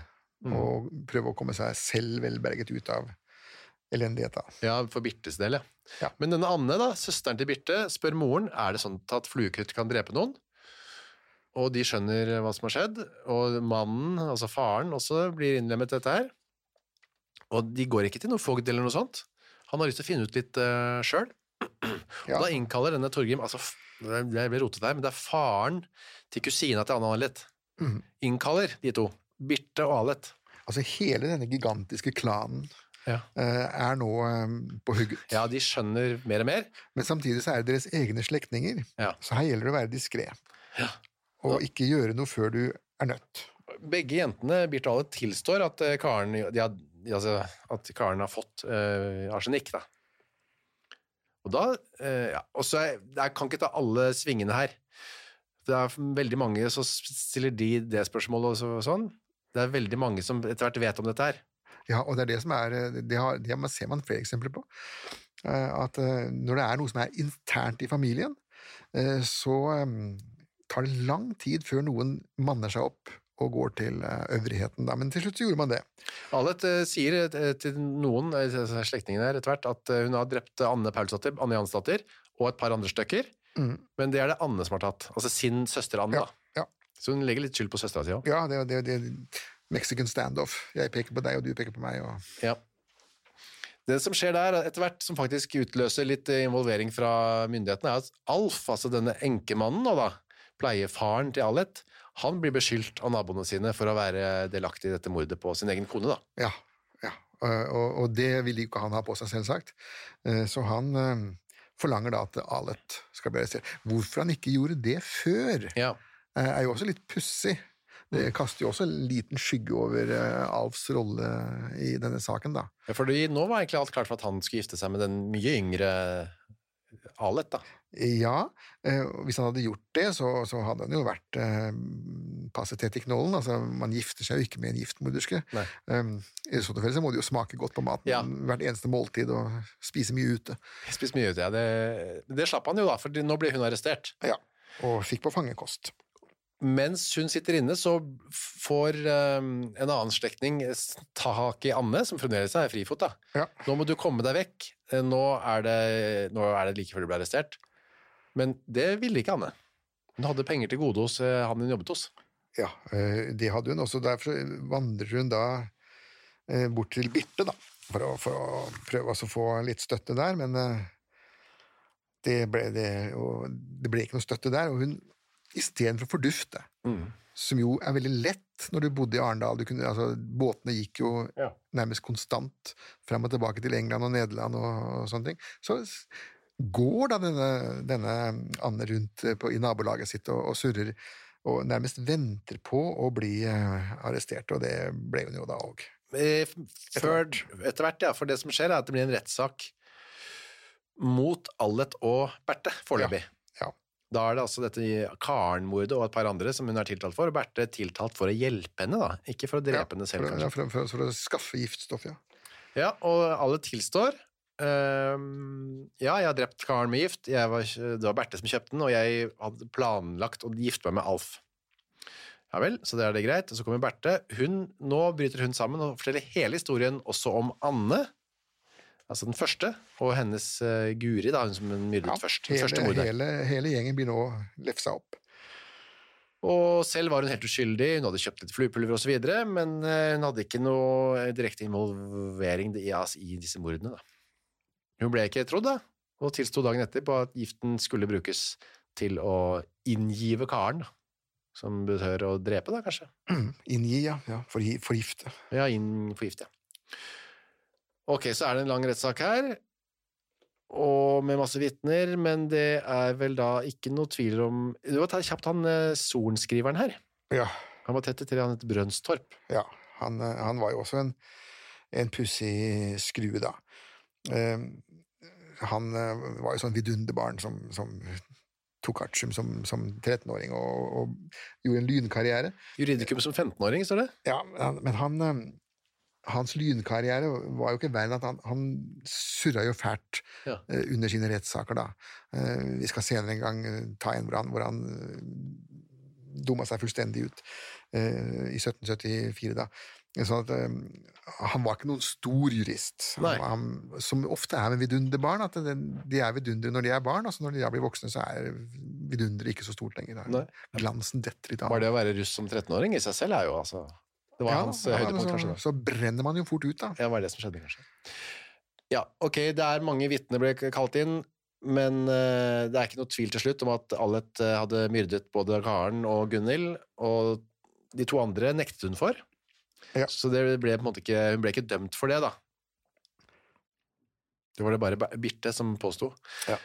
Mm. og prøve å komme seg selv velberget ut av elendigheta. Ja, for Birtes del, ja. Ja. Men denne Anne, da, søsteren til Birte, spør moren er det sånn at fluekrutt kan drepe noen. Og de skjønner hva som har skjedd, og mannen, altså faren, også blir innlemmet i dette her. Og de går ikke til noe fogd eller noe sånt. Han har lyst til å finne ut litt uh, sjøl. Ja. Og da innkaller denne Torgrim altså, Det ble rotet her, men det er faren til kusina til Anne Alet. Mm. Innkaller de to. Birte og Alet. Altså hele denne gigantiske klanen Ja. eh, er nå eh, på hugget. ja, de skjønner mer og mer. Men samtidig så er det deres egne slektninger, Ja. så her gjelder det å være diskré. Ja. Og ikke gjøre noe før du er nødt. begge jentene, Birte Alet, tilstår at eh, Karen, de har, altså, at Karen har fått eh, arsenikk. Da. Og da eh, ja, og så er, Jeg kan ikke ta alle svingene her. Det er veldig mange så stiller de det spørsmålet og så, sånn. Det er veldig mange som etter hvert vet om dette her. Ja, og det er det som er eh, Det, har, det ser man flere eksempler på. Eh, At eh, når det er noe som er internt i familien, så eh, tar det lang tid før noen manner seg opp og går til øvrigheten. Da. Men til slutt så gjorde man det. Alet sier til noen slektningene her etter hvert at hun har drept Anne Paulsdatter, Anne Jansdatter og et par andre stykker, Mm. men det er det Anne som har tatt. Altså sin søster Anne. Ja, da. ja. Så hun legger litt skyld på søstera si òg. Ja, det det, det, Mexican standoff. Jeg peker på deg, og du peker på meg. Og... Ja. Det som skjer der, etter hvert som faktisk utløser litt eh, involvering fra myndighetene, er at Alf, altså denne enkemannen nå da, pleiefaren til Alet, han blir beskyldt av naboene sine for å være delaktig i dette mordet på sin egen kone. da. Ja, ja. Eh, Og, og det vil ikke han ha på seg, selvsagt. Eh, Så han forlanger da at Alet skal bli arrestert. Hvorfor han ikke gjorde det før, Ja. er jo også litt pussig. Det kaster jo også en liten skygge over eh, Alfs rolle i denne saken, da. Fordi nå var egentlig alt klart for at han skulle gifte seg med den mye yngre Alet. da. Ja, eh, hvis han hadde gjort det, så, så hadde han jo vært eh, i knollen. Altså, man gifter seg jo ikke med en giftmorderske. Nei. Um, I så tilfelle så må det jo smake godt på maten Ja. hvert eneste måltid og spise mye ute. Spist mye ute, ja. Det, det slapp han jo, da, for nå ble hun arrestert. Ja, og fikk på fangekost. Mens hun sitter inne, så får um, en annen slektning tak i Anne, som fremdeles er frifot. da. Ja. Nå må du komme deg vekk. Eh, Nå er det, nå er det like før du ble arrestert. Men det ville ikke Anne. Hun hadde penger til gode hos uh, han hun jobbet hos. Ja, eh, det hadde hun. Også derfor vandrer hun da bort til Birte, da, for å, for å prøve å få litt støtte der, men det ble, det, det ble ikke noe støtte der. Og hun, istedenfor å fordufte, som jo er veldig lett når du bodde i Arendal du kunne, altså, Båtene gikk jo Ja. nærmest konstant fram og tilbake til England og Nederland og, og sånne ting. Så går da denne, denne Anne rundt eh, på, i nabolaget sitt og, og surrer og nærmest venter på å bli eh, arrestert, og det ble hun jo da òg. Eh, etter hvert, ja. For det som skjer, er at det blir en rettssak mot Allet og Berthe, foreløpig. Ja. Da er det altså dette Karen-mordet og et par andre som hun er tiltalt for, og Berthe er tiltalt for å hjelpe henne, da. Ikke for å drepe henne selv, for, ja, for, for, for å skaffe giftstoff, ja. Ja, og alle tilstår. Um, ja, jeg har drept Karen med gift. Jeg var, det var Berthe som kjøpte den, og jeg hadde planlagt å gifte meg med Alf. Ja vel, så det er det greit. Og så kommer Berthe. Hun, nå bryter hun sammen og forteller hele historien også om Anne. Altså den første, og hennes uh, Guri, da, hun som hun myrdet ja først. Hele, første hele, mordet. hele, hele gjengen blir nå lefsa opp. Og selv var hun helt uskyldig, hun hadde kjøpt litt fluepulver osv., men eh, hun hadde ikke noe direkte involvering i, altså, i disse mordene. Da. Hun ble ikke trodd, da, og tilsto dagen etter på at giften skulle brukes til å inngive karen, da. som betør å drepe, da, kanskje. Inngi, ja. ja forgifte. Ja, inn forgifte. ja. Ok, så er det en lang rettssak her, og med masse vitner, men det er vel da ikke noe tvil om Du må ta kjapt han eh, sorenskriveren her. Ja. Han var tett etter han het Brønstorp. Ja, han, eh, han var jo også en, en pussig skrue, da. Eh, han eh, var jo sånn vidunderbarn som, som tok artium som, som 13-åring og, og gjorde en lynkarriere. Juridikum som 15-åring, står det. Ja, men han, men han hans lynkarriere var jo ikke verre enn at han, han surra jo fælt Ja. uh, under sine rettssaker, da. Uh, vi skal senere en gang eh, ta en hvor han, hvor han uh, dumma seg fullstendig ut i 1774, da. Sånn at han var ikke noen stor jurist. Han, han, som ofte er med vidunderbarn, at det, de er vidundere når de er barn, altså når de blir voksne, så er vidunderet ikke så stort lenger. Glansen detter litt av. Bare det å være russ som 13-åring i seg selv er jo altså Det var Ja, hans ja, høydepunkt, kanskje. så, da. så brenner man jo fort ut, da. Ja, det var det som skjedde, kanskje. Ja, ok, det er mange vitner ble kalt inn, men uh, det er ikke noe tvil til slutt om at Allet uh, hadde myrdet både Karen og Gunhild, og de to andre nektet hun for. Ja. Så det ble ikke, hun ble ikke dømt for det, da. Det var det bare Ba- Birte som påsto. Ja.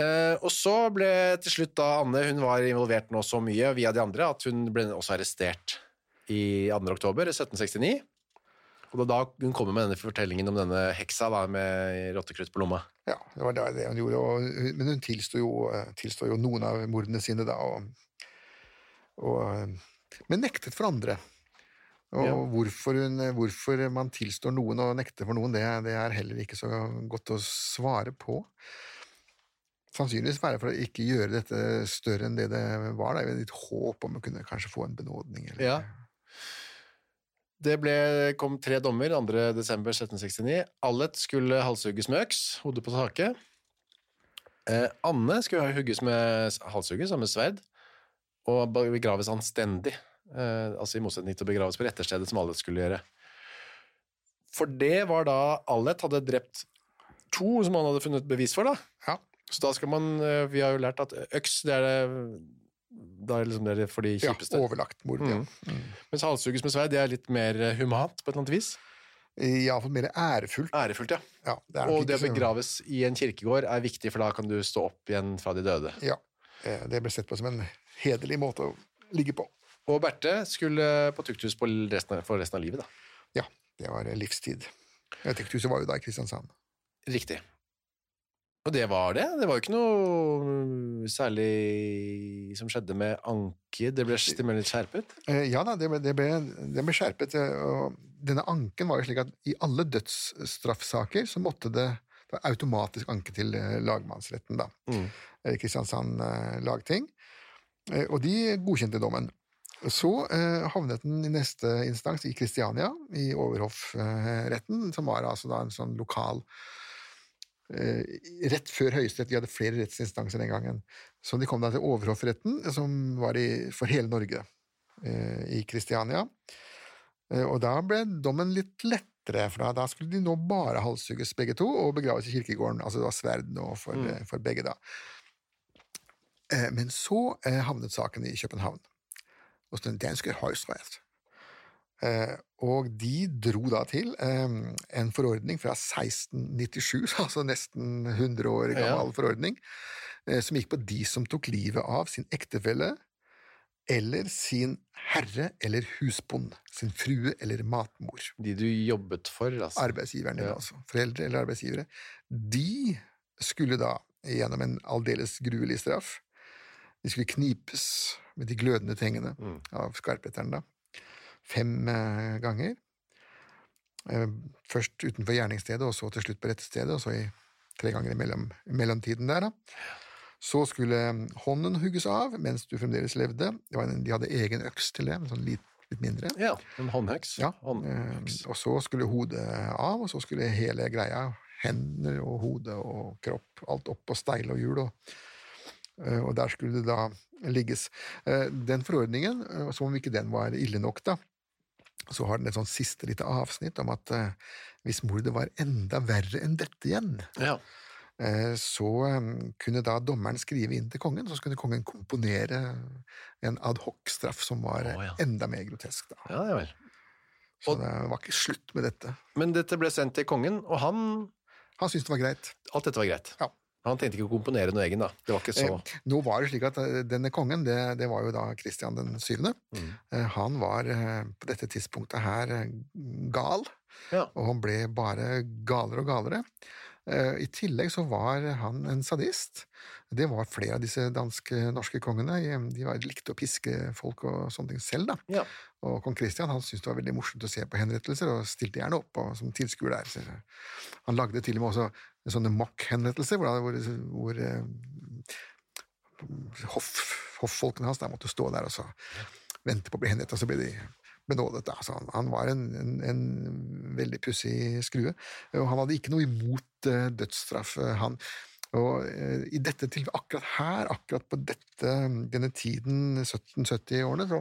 Uh, og så ble til slutt da Anne hun var involvert nå så mye via de andre at hun ble også arrestert i 2. oktober 1769. Og da hun kommer med denne fortellingen om denne heksa da, med rottekrutt på lomma. Ja, det var det hun gjorde. Og, men hun tilsto jo, eh, jo noen av mordene sine, da. Og, og, men nektet for andre. Og Ja. hvorfor, hun, hvorfor man tilstår noen og nekter for noen, det, det er heller ikke så godt å svare på. Sannsynligvis være for å ikke gjøre dette større enn det det var. Det er jo litt håp om å kunne kanskje få en benådning. Eller, Ja. Det ble, kom tre dommer 2. desember 1769. Allet skulle halshugges med øks, hodet på taket. Eh, Anne skulle hugges med halshugges, med sverd, og begraves anstendig. Eh, altså i motsetning til å begraves på retterstedet, som Allet skulle gjøre. For det var da Allet hadde drept to som han hadde funnet bevis for, da. Ja. Så da skal man eh, Vi har jo lært at øks, det er det Da er det liksom det for de Ja, overlagt mord. Ja. Mm. Mens halshugges med sverd, det er litt mer eh, humant på et eller annet vis. Iallfall mer ærefullt. Ærefullt, ja. Ja, det Og det å begraves i en kirkegård er viktig, for da kan du stå opp igjen fra de døde. Ja, eh, det ble sett på som en hederlig måte å ligge på. Og Berthe skulle på tukthus på resten av, for resten av livet, da. Ja, det var eh, livstid. Tukthuset var jo da i Kristiansand. Riktig. Og det var det. Det var jo ikke noe særlig som skjedde med Anke. Det ble stimulert skjerpet. Eh, Ja da, det ble, det ble, det ble skjerpet. eh, Og denne anken var jo slik at i alle dødsstraffsaker så måtte det, det var automatisk anke til eh, lagmannsretten, da. Mm. Kristiansand lagting. Og de godkjente dommen. Så eh, havnet den i neste instans i Kristiania, i overhoffretten, som var altså da en sånn lokal eh, Rett før Høyesterett, de hadde flere rettsinstanser den gangen. Så de kom da til overhoffretten, som var i, for hele Norge, eh, i Kristiania. Eh, og da ble dommen litt lettere, for da, da skulle de nå bare halshugges begge to og begraves i kirkegården. Altså det var sverd nå for, Mm. eh, for begge, da. Eh, men så eh, havnet saken i København, hos den danske høyesterett. Eh, og de dro da til eh, en forordning fra 1697, altså nesten 100 år gammel Ja. forordning, eh, som gikk på de som tok livet av sin ektefelle eller sin herre eller husbond, sin frue eller matmor. De du jobbet for, altså. Arbeidsgiveren din, Ja. altså. Foreldre eller arbeidsgivere. De skulle da, gjennom en aldeles gruelig straff, De skulle knipes med de glødende tengene Mm. av skarpheteren, da. Fem eh, ganger. Eh, først utenfor gjerningsstedet, og så til slutt på rettestedet, og så i tre ganger i mellom, mellomtiden der, da. Så skulle hånden hugges av mens du fremdeles levde. Det var en, de hadde egen øks til det, men sånn litt, litt mindre. Ja, en håndhøks. Ja, Håndøks. eh, og så skulle hodet av, og så skulle hele greia, hender og hode og kropp, alt opp på steil og hjul, og, eh, og der skulle det da ligges. Eh, Den forordningen, eh, som om ikke den var ille nok, da, så har den et sånn siste lite avsnitt om at eh, hvis mordet var enda verre enn dette igjen, Ja. eh, så eh, kunne da dommeren skrive inn til kongen, så kunne kongen komponere en adhoc-straff som var oh, ja. enda mer grotesk. da. ja, ja vel. Så det var ikke slutt med dette. Men dette ble sendt til kongen, og han Han syntes det var greit. Alt dette var greit. Ja. Han tenkte ikke å komponere noe egen, da. Det var ikke så Eh, nå var det slik at eh, denne kongen, det, det var jo da Kristian den syvende, Mm. eh, han var eh, på dette tidspunktet her gal, Ja. og han ble bare galere og galere. I tillegg så var han en sadist. Det var flere av disse danske-norske kongene. Eh, De likte å piske folk og sånne ting selv, da. Ja. Og kong Kristian han syntes det var veldig morsomt å se på henrettelser, og stilte gjerne opp og, som tilskuer der. Han lagde til og med også sånne mock-henrettelser, hvor, hvor, hvor eh, hoff, hoffolkene hans der måtte stå der og så vente på å bli henrettet, og så ble de benådet. Da. Så han, han var en, en, en veldig pussig skrue, og han hadde ikke noe imot eh, dødsstraff, eh, han. Og i dette tilfellet, akkurat her, akkurat på dette, denne tiden, 1770-årene, så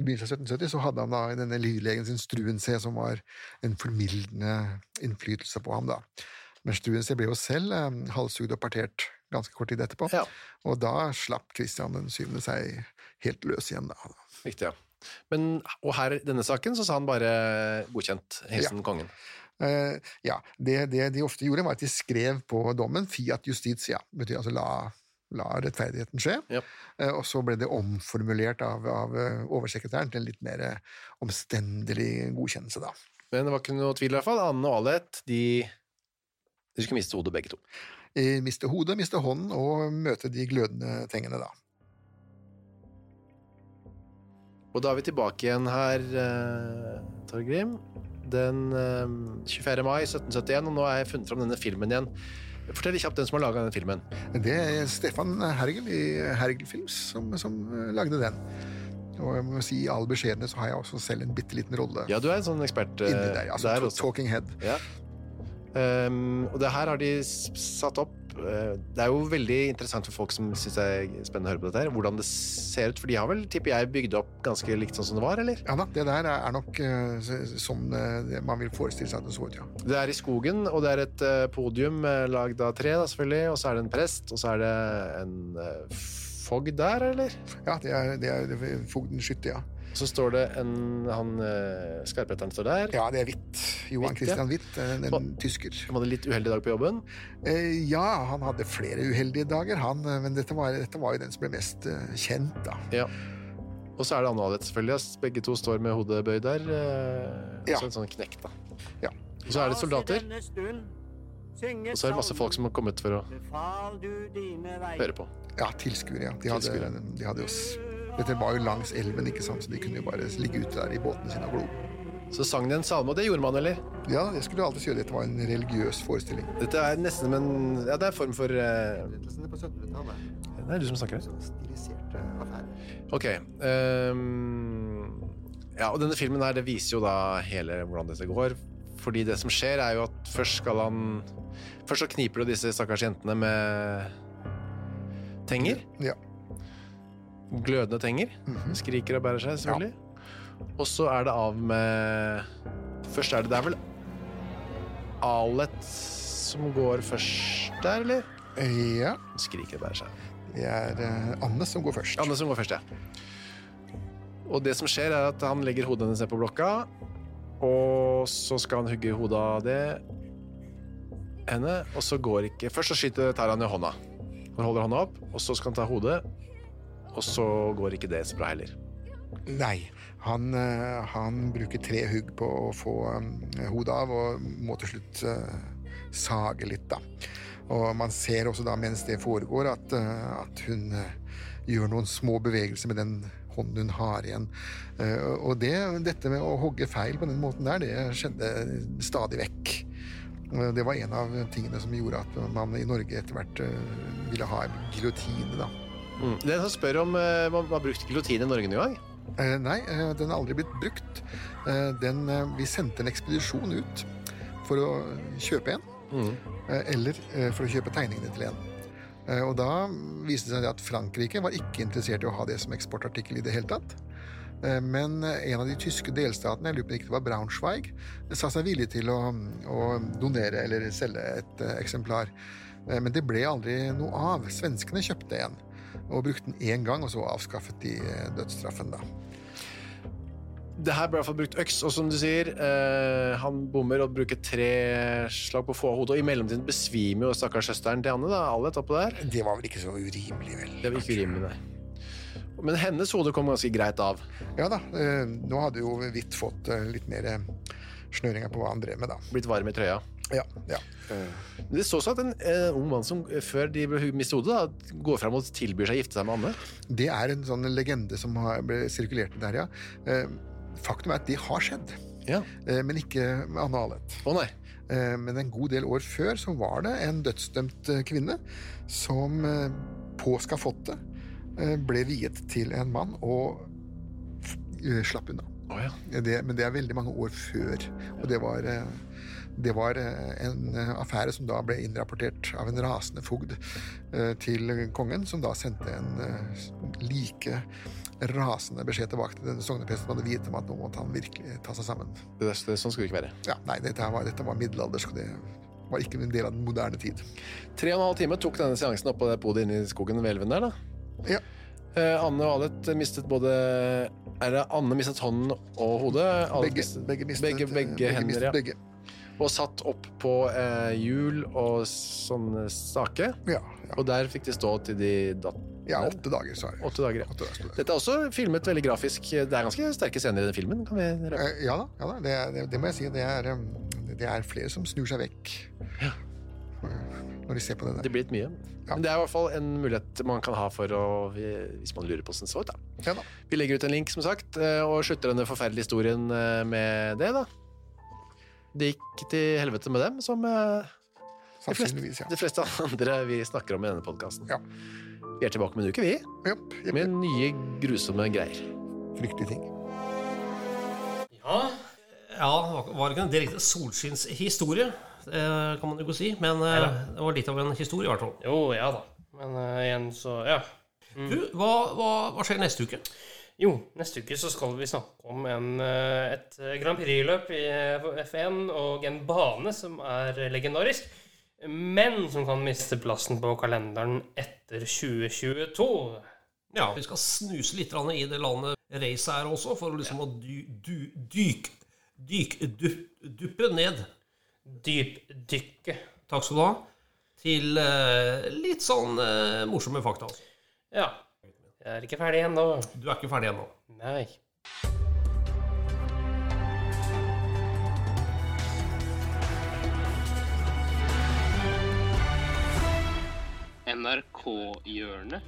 begynnelsen av 1770 så hadde han da denne livlegen sin Struensee, som var en formildende innflytelse på ham. da. Men Struensee ble jo selv eh, halshugd og partert ganske kort tid etterpå. Ja. Og da slapp Kristian den syvende seg helt løs igjen. da. Riktig, ja. Men, og her i denne saken så sa han bare godkjent, hilsen kongen. Uh, ja, det, det de ofte gjorde, var at de skrev på dommen 'fiat justitia', betyr altså la, la rettferdigheten skje. Ja. Uh, og så ble det omformulert av, av eh, oversekretæren til en litt mer eh, omstendelig godkjennelse, da. Men det var ikke noe tvil i hvert fall. Anne og Alet, de, de skulle miste hodet begge to. Eh, Miste hodet, miste hånden og møte de glødende tingene, da. Og da er vi tilbake igjen her, eh, Torgrim. Den eh, 24. mai 1771, og nå har jeg funnet fram denne filmen igjen. Fortell kjapt den som har laga denne filmen. Det er Stefan Hergel i Hergel Films som, som eh, lagde den. Og jeg må si, i all beskjedenhet så har jeg også selv en bitte liten rolle Ja, du er en sånn ekspert eh, inni der. Altså, der også. Talking Head. Ja. Um, og det her har de satt opp eh, Det er jo veldig interessant for folk som syns det er spennende å høre på dette, her, hvordan det ser ut. For de har vel, tipper jeg, bygd opp ganske likt sånn som det var, eller? Ja da, det der er nok som sånn eh, man vil forestille seg at det så ut, ja. Det er i skogen, og det er et eh, podium eh, lagd av tre, da, selvfølgelig. Og så er det en prest, og så er det en eh, fogd der, eller? Ja, det er, det er, det er fogden Skytte, ja. Så står det en Han uh, skarpretteren står der. Ja, det er Hvitt. Johan Witt, ja. Christian Hvitt, en, en tysker. Han hadde litt uheldig dag på jobben. Eh, ja, han hadde flere uheldige dager, han, eh, men dette var, dette var jo den som ble mest uh, kjent, da. Ja. Og så er det Anne-Alet, selvfølgelig. Begge to står med hodet bøyd der. Uh, Ja. Så en sånn knekk, da. Ja. Og så er det soldater. Og så er det masse folk som har kommet for å høre på. Ja, tilskuere, ja. De hadde, de hadde jo Dette var jo langs elven, ikke sant, så de kunne jo bare ligge ute der i båtene sine og glo. Så sang de en salme, og det gjorde man, eller? Ja, det skulle alltid gjøre. Dette var en religiøs forestilling. Dette er nesten som en Ja, det er en form for uh... Det er du som snakker. Stiliserte affærer. Ok. Um... ja, og denne filmen her, det viser jo da hele hvordan dette går. Fordi det som skjer, er jo at først skal han Først så kniper du disse stakkars jentene med tenger. Ja. Glødende tenger. Mhm. Skriker og bærer seg, selvfølgelig. Og så er det av med Først er det Det er vel Alet som går først der, eller? Ja, Skriker og bærer seg. det er uh, Anne som går først. Anne som går først, ja. Og det som skjer, er at han legger hodet hennes ned på blokka, og så skal han hugge hodet av det henne, og så går ikke Først så skyter, tar han i hånda. Han holder hånda opp, og så skal han ta hodet, og så går ikke det så bra heller. Nei, han, eh, han bruker tre hugg på å få eh, hodet av, og må til slutt eh, sage litt, da. Og man ser også da, mens det foregår, at, at hun, gjør noen små bevegelser med den hånden hun har igjen. Og det, dette med å hogge feil på den måten der, det skjedde stadig vekk. Det var en av tingene som gjorde at man i Norge etter hvert ville ha en giljotine. da. Mm. Det er en som spør om uh, man har brukt giljotine i Norge noen gang. Eh, nei, eh, den har aldri blitt brukt. Eh, den, eh, vi sendte en ekspedisjon ut for å kjøpe en, Mm. eh, eller for å kjøpe tegningene til en. Og da viste det seg at Frankrike var ikke interessert i å ha det som eksportartikkel i det hele tatt. Men en av de tyske delstatene, jeg lurer på ikke det var Braunschweig, sa seg villig til å, å donere eller selge et eksemplar. Men det ble aldri noe av. Svenskene kjøpte en og brukte den én gang, og så avskaffet de eh, dødsstraffen, da. Det her ble i hvert fall brukt øks, og som du sier, eh, han bommer og bruker tre slag på få hodet, og i mellomtiden besvimer jo stakkars søsteren til Anne, da, Alle oppå der. Det var vel ikke så urimelig, vel? Det var ikke urimelig, nei. Men hennes hode kom ganske greit av. Ja da. eh, Nå hadde jo Hvitt fått eh, litt mer snøringer på hva han drev med, da. Blitt varm i trøya. Ja, ja. Men Det så også at en eh, ung mann som eh, før de ble mistet hodet, da, går fram og tilbyr seg å gifte seg med Anne. Det er en sånn legende som har ble sirkulert der, ja. Eh, Faktum er at det har skjedd, Ja. eh, men ikke med Anne Alet. Å nei. Eh, Men en god del år før så var det en dødsdømt eh, kvinne som eh, på skafottet eh, ble viet til en mann og eh, slapp unna. Oh, ja. Det, men det er veldig mange år før. Og det var, eh, det var eh, en eh, affære som da ble innrapportert av en rasende fogd eh, til kongen, som da sendte en like rasende beskjed tilbake til denne sognepresten som hadde viet om at nå måtte han virkelig ta seg sammen. Det, det, sånn skulle det ikke være. Ja, nei, dette, var, dette var middelaldersk, og det var ikke en del av den moderne tid. Tre og en halv time tok denne seansen opp på det podiet inne i skogen ved elven der, da. Ja. Eh, Anne og Alet mistet både Er det Anne mistet hånden og hodet? Begge, mistet- begge mistet, begge, begge hender, mistet ja. begge. Og satt opp på eh, hjul og sånn stake. Ja, ja. Og der fikk de stå til de datt ja, åtte dager, sa jeg. åtte dager. Ja. Åtte dager. Dette er også filmet veldig grafisk. Det er ganske sterke scener i den filmen. kan vi røpe. Eh, Ja da, ja da det, det, det må jeg si. Det er, um, det er flere som snur seg vekk Ja. Når de ser på det der. Det blir litt mye. Ja. Men det er i hvert fall en mulighet man kan ha for å Hvis man lurer på hvordan det så ut, da. Ja da. Vi legger ut en link, som sagt, eh, og slutter denne forferdelige historien eh, med det, da. Det gikk til helvete med dem, som eh, de fleste, ja. de fleste andre vi snakker om i denne podkasten. Ja. Vi er tilbake om en uke, vi, Yep, yep, med nye grusomme greier. fryktelige ting. Ja, Ja, var det ikke en direkte solskinnshistorie, det kan man jo ikke si. Men Neida. det var litt av en historie, i hvert fall. jo, ja da. Men uh, igjen, så ja. Du, hva, hva, hva skjer neste uke? Jo, neste uke så skal vi snakke om en, eh, et Grand Prix-løp i F1 og en bane som er legendarisk, men som kan miste plassen på kalenderen etter 2022. Ja, vi skal snuse litt i det landet racet er også, for liksom å dy, dy, dyk, dyk, du, duppe ned. Dypdykke. Takk skal du ha. Til eh, litt sånn eh, morsomme fakta. altså. Ja. Jeg er ikke ferdig ennå. Du er ikke ferdig ennå. Nei. NRK-hjørnet.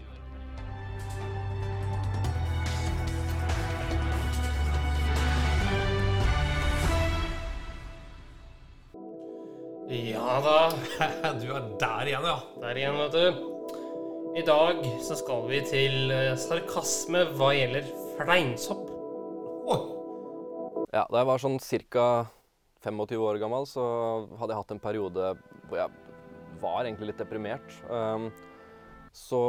Ja da. Du er der igjen, ja. Der igjen, vet du. I dag så skal vi til eh, sarkasme hva gjelder fleinsopp. Oh. Ja, da jeg var sånn ca. 25 år gammel, så hadde jeg hatt en periode hvor jeg var egentlig litt deprimert. Um, så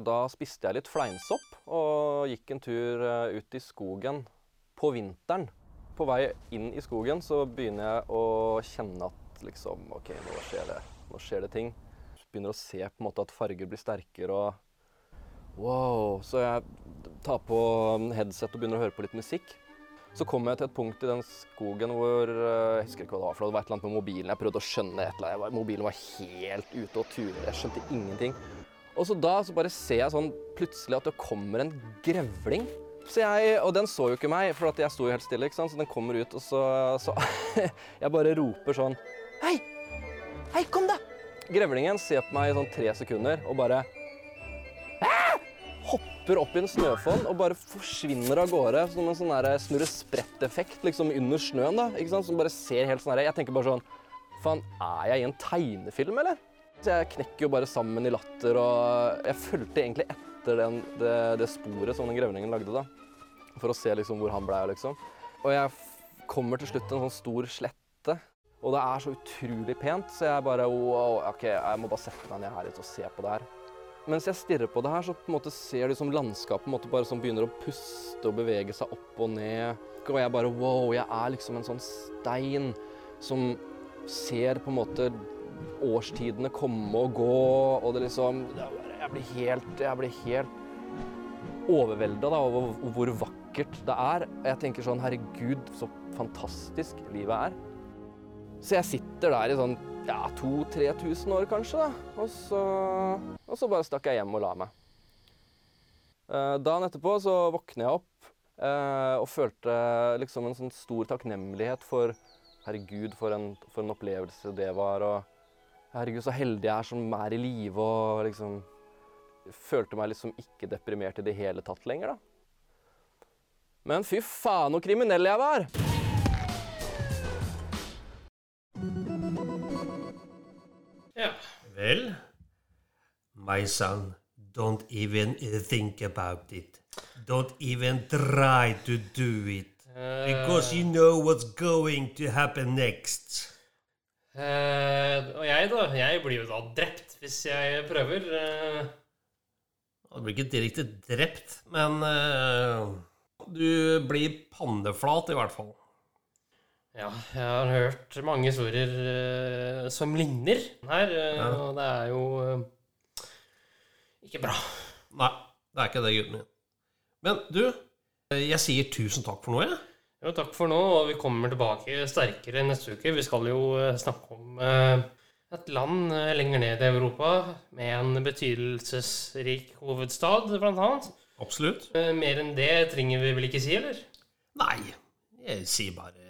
da spiste jeg litt fleinsopp og gikk en tur eh, ut i skogen på vinteren. På vei inn i skogen så begynner jeg å kjenne at liksom OK, nå skjer det, nå skjer det ting. Begynner å se på en måte at farger blir sterkere og Wow. Så jeg tar på headset og begynner å høre på litt musikk. Så kom jeg til et punkt i den skogen hvor eh, Jeg husker ikke hva det var for. Det var et eller annet med mobilen. Jeg prøvde å skjønne et eller annet. Mobilen var helt ute og turer. Jeg skjønte ingenting. Og så da så bare ser jeg sånn plutselig at det kommer en grevling. Så jeg, og den så jo ikke meg, for jeg sto jo helt stille. ikke sant? Så den kommer ut, og så, så Jeg bare roper sånn Hei! Hei, kom da! Grevlingen ser på meg i sånn tre sekunder og bare hopper opp i en snøfonn og bare forsvinner av gårde som en sånn snurre sprett-effekt liksom under snøen. da, ikke sant? Som bare ser helt sånn. Jeg tenker bare sånn Faen, er jeg i en tegnefilm, eller? Så jeg knekker jo bare sammen i latter, og jeg fulgte egentlig etter den, det, det sporet som den grevlingen lagde, da. For å se liksom hvor han ble, liksom. Og jeg kommer til slutt til en sånn stor slette, og det er så utrolig pent, så jeg bare wow, OK, jeg må bare sette meg ned her litt og se på det her. Mens jeg stirrer på det her, så på en måte ser du som landskapet bare sånn begynner å puste og bevege seg opp og ned. Og jeg bare wow, jeg er liksom en sånn stein som ser på en måte årstidene komme og gå, og det liksom Jeg blir helt Jeg blir helt overvelda over hvor vakkert det er. Jeg tenker sånn Herregud, så fantastisk livet er. Så jeg sitter der i sånn ja, 2000-3000 år kanskje, da. Og så, og så bare stakk jeg hjem og la meg. Eh, dagen etterpå så våkner jeg opp eh, og følte liksom en sånn stor takknemlighet for Herregud, for en, for en opplevelse det var. Og herregud, så heldig jeg er som er i live og liksom Følte meg liksom ikke deprimert i det hele tatt lenger, da. Men fy faen, så kriminell jeg var! Ja. Vel, my son, don't even think about it. Don't even try to do it. Because you know what's going to happen next. Uh, og jeg, da? Jeg blir jo da drept hvis jeg prøver. Uh. Du blir ikke direkte drept, men uh, du blir panneflat i hvert fall. Ja, jeg har hørt mange historier uh, som ligner her, uh, Ja. og det er jo uh, ikke bra. Nei, det er ikke det, gutten min. Men du, jeg sier tusen takk for nå, jeg. Jo, takk for nå, og vi kommer tilbake sterkere neste uke. Vi skal jo snakke om et land lenger ned i Europa med en betydelsesrik hovedstad, blant annet. Absolutt. Mer enn det trenger vi vel ikke si, eller? Nei, jeg sier bare